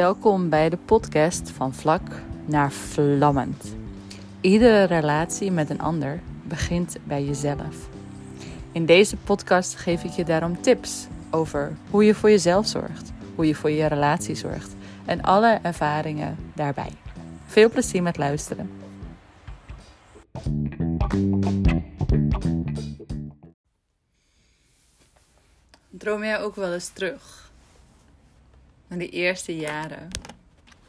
Welkom bij de podcast van vlak naar vlammend. Iedere relatie met een ander begint bij jezelf. In deze podcast geef ik je daarom tips over hoe je voor jezelf zorgt, hoe je voor je relatie zorgt en alle ervaringen daarbij. Veel plezier met luisteren. Droom jij ook wel eens terug naar die eerste jaren?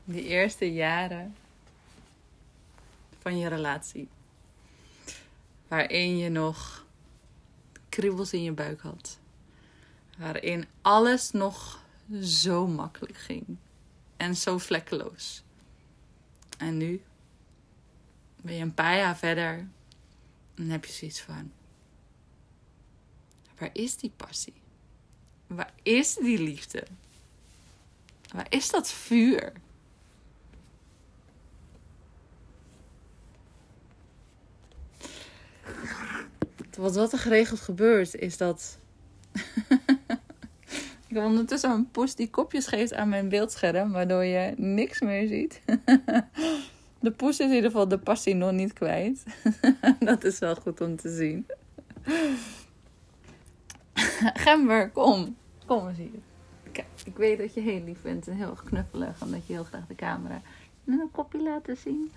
Die eerste jaren van je relatie. Waarin je nog kriebels in je buik had. Waarin alles nog zo makkelijk ging. En zo vlekkeloos. En nu ben je een paar jaar verder. En heb je zoiets van. Waar is die passie? Waar is die liefde? Waar is dat vuur? Wat, wat er geregeld gebeurt, is dat. ik heb ondertussen een poes die kopjes geeft aan mijn beeldscherm, waardoor je niks meer ziet. de poes is in ieder geval de passie nog niet kwijt. dat is wel goed om te zien. Gember, kom. Kom eens hier. Ik weet dat je heel lief bent en heel knuffelig. Omdat je heel graag de camera met een kopje laten zien.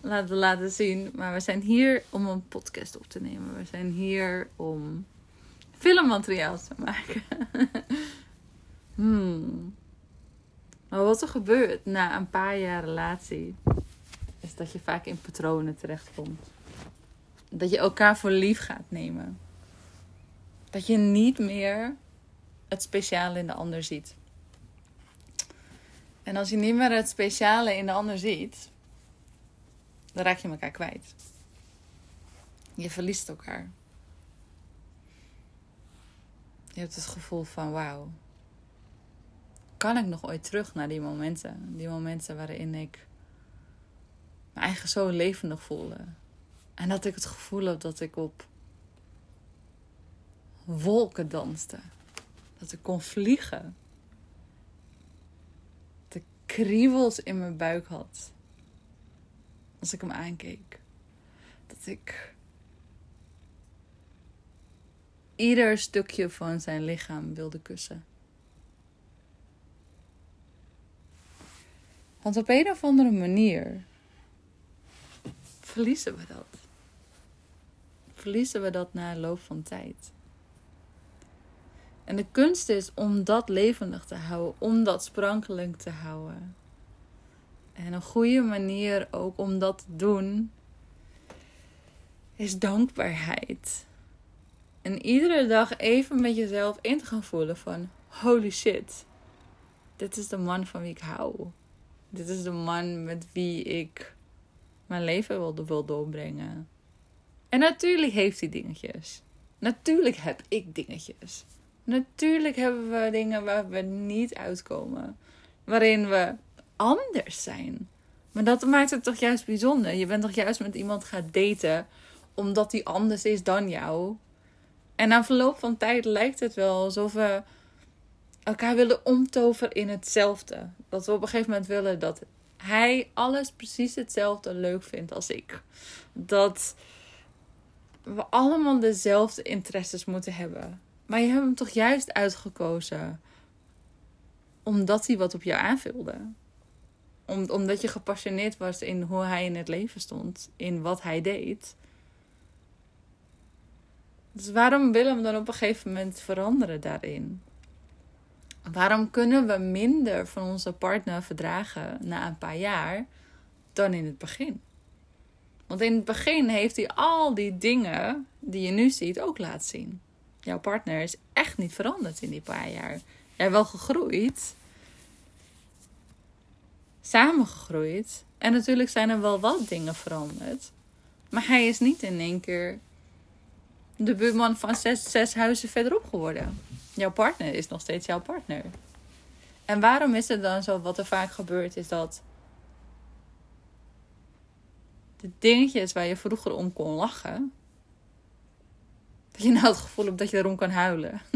Laten laten zien. Maar we zijn hier om een podcast op te nemen. We zijn hier om filmmateriaal te maken. hmm. Maar wat er gebeurt na een paar jaar relatie, is dat je vaak in patronen terechtkomt. Dat je elkaar voor lief gaat nemen. Dat je niet meer het speciale in de ander ziet. En als je niet meer het speciale in de ander ziet, dan raak je elkaar kwijt. Je verliest elkaar. Je hebt het gevoel van wauw. Kan ik nog ooit terug naar die momenten? Die momenten waarin ik me eigen zo levendig voelde. En dat ik het gevoel heb dat ik op wolken danste. Dat ik kon vliegen. Dat ik kriebels in mijn buik had. Als ik hem aankeek. Dat ik ieder stukje van zijn lichaam wilde kussen. Want op een of andere manier verliezen we dat. Verliezen we dat na loop van tijd. En de kunst is om dat levendig te houden, om dat sprankelijk te houden. En een goede manier ook om dat te doen is dankbaarheid. En iedere dag even met jezelf in te gaan voelen van holy shit. Dit is de man van wie ik hou. Dit is de man met wie ik mijn leven wil, wil doorbrengen. En natuurlijk heeft hij dingetjes. Natuurlijk heb ik dingetjes. Natuurlijk hebben we dingen waar we niet uitkomen. Waarin we anders zijn. Maar dat maakt het toch juist bijzonder. Je bent toch juist met iemand gaan daten omdat die anders is dan jou. En na verloop van tijd lijkt het wel alsof we elkaar willen omtoveren in hetzelfde. Dat we op een gegeven moment willen dat hij alles precies hetzelfde leuk vindt als ik. Dat we allemaal dezelfde interesses moeten hebben. Maar je hebt hem toch juist uitgekozen omdat hij wat op jou aanvulde. Om, omdat je gepassioneerd was in hoe hij in het leven stond, in wat hij deed. Dus waarom willen we dan op een gegeven moment veranderen daarin? Waarom kunnen we minder van onze partner verdragen na een paar jaar dan in het begin? Want in het begin heeft hij al die dingen die je nu ziet ook laten zien jouw partner is echt niet veranderd in die paar jaar. Jij wel gegroeid. Samen gegroeid. En natuurlijk zijn er wel wat dingen veranderd. Maar hij is niet in één keer de buurman van zes, zes huizen verderop geworden. Jouw partner is nog steeds jouw partner. En waarom is het dan zo? Wat er vaak gebeurt is dat de dingetjes waar je vroeger om kon lachen, dat je nou het gevoel hebt dat je erom kan huilen.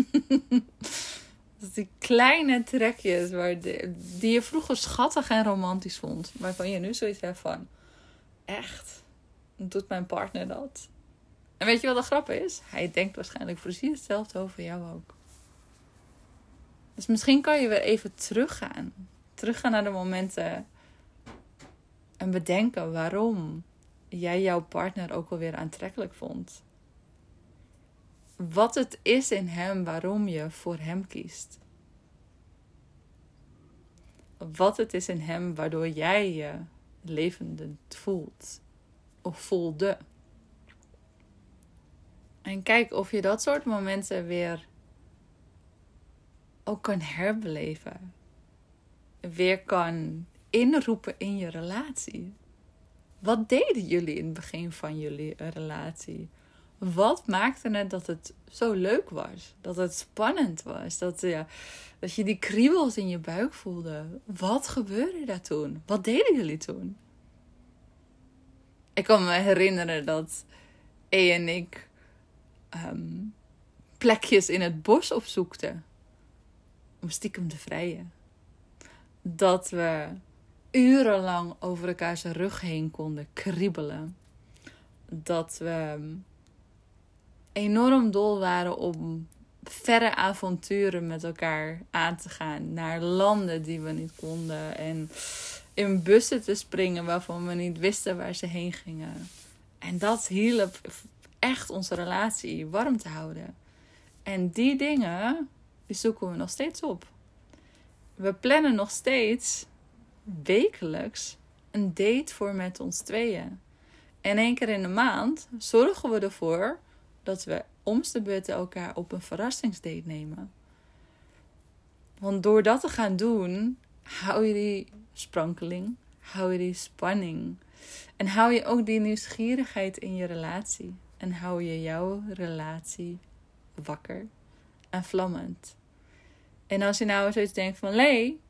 Dat die kleine trekjes waar die je vroeger schattig en romantisch vond. Waarvan je nu zoiets hebt van... Echt? Doet mijn partner dat? En weet je wat de grap is? Hij denkt waarschijnlijk precies hetzelfde over jou ook. Dus misschien kan je weer even teruggaan. Teruggaan naar de momenten. En bedenken waarom jij jouw partner ook alweer aantrekkelijk vond. Wat het is in hem waarom je voor hem kiest. Wat het is in hem waardoor jij je levend voelt. Of voelde. En kijk of je dat soort momenten weer ook kan herbeleven. Weer kan inroepen in je relatie. Wat deden jullie in het begin van jullie relatie? Wat maakte het dat het zo leuk was? Dat het spannend was? Dat, ja, dat je die kriebels in je buik voelde? Wat gebeurde daar toen? Wat deden jullie toen? Ik kan me herinneren dat E en ik ehm, plekjes in het bos opzoekten. Om stiekem te vrijen. Dat we urenlang over elkaars rug heen konden kriebelen. Dat we enorm dol waren om verre avonturen met elkaar aan te gaan. Naar landen die we niet konden. En in bussen te springen waarvan we niet wisten waar ze heen gingen. En dat hielp echt onze relatie warm te houden. En die dingen, die zoeken we nog steeds op. We plannen nog steeds wekelijks een date voor met ons tweeën. En één keer in de maand zorgen we ervoor dat we om de beurt elkaar op een verrassingsdate nemen. Want door dat te gaan doen, hou je die sprankeling, hou je die spanning. En hou je ook die nieuwsgierigheid in je relatie. En hou je jouw relatie wakker en vlammend. En als je nou zoiets denkt van, Lee,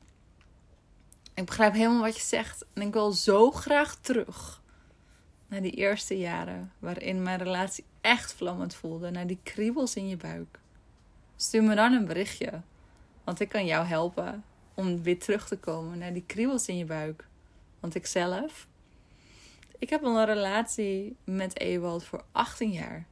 ik begrijp helemaal wat je zegt. En ik wil zo graag terug naar die eerste jaren waarin mijn relatie echt vlammend voelde. Naar die kriebels in je buik. Stuur me dan een berichtje. Want ik kan jou helpen om weer terug te komen naar die kriebels in je buik. Want ik zelf, ik heb een relatie met Ewald voor 18 jaar.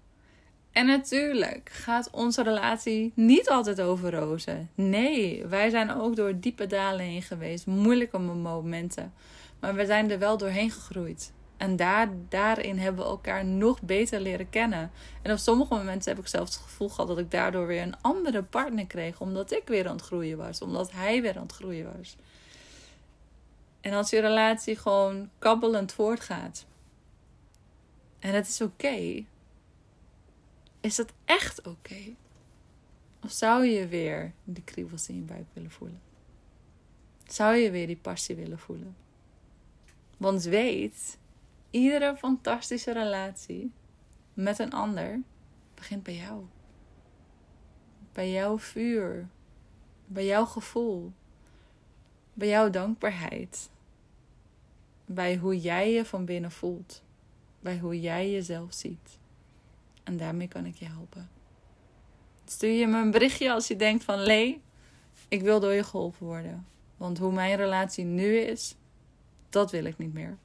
En natuurlijk gaat onze relatie niet altijd over rozen. Nee, wij zijn ook door diepe dalen heen geweest, moeilijke momenten. Maar we zijn er wel doorheen gegroeid. En daar, daarin hebben we elkaar nog beter leren kennen. En op sommige momenten heb ik zelfs het gevoel gehad dat ik daardoor weer een andere partner kreeg. Omdat ik weer aan het groeien was. Omdat hij weer aan het groeien was. En als je relatie gewoon kabbelend voortgaat. En het is oké. is dat echt oké? Of zou je weer die kriebels in je buik willen voelen? Zou je weer die passie willen voelen? Want weet Iedere fantastische relatie met een ander begint bij jou. Bij jouw vuur. Bij jouw gevoel. Bij jouw dankbaarheid. Bij hoe jij je van binnen voelt. Bij hoe jij jezelf ziet. En daarmee kan ik je helpen. Stuur je me een berichtje als je denkt van Lee, ik wil door je geholpen worden. Want hoe mijn relatie nu is, dat wil ik niet meer.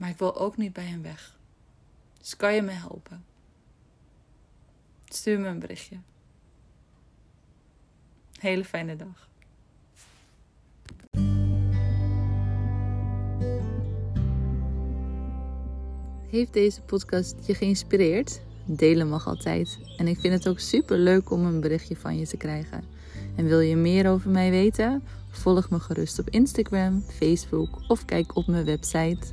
Maar ik wil ook niet bij hem weg. Dus kan je me helpen? Stuur me een berichtje. Hele fijne dag. Heeft deze podcast je geïnspireerd? Delen mag altijd. En ik vind het ook super leuk om een berichtje van je te krijgen. En wil je meer over mij weten? Volg me gerust op Instagram, Facebook of kijk op mijn website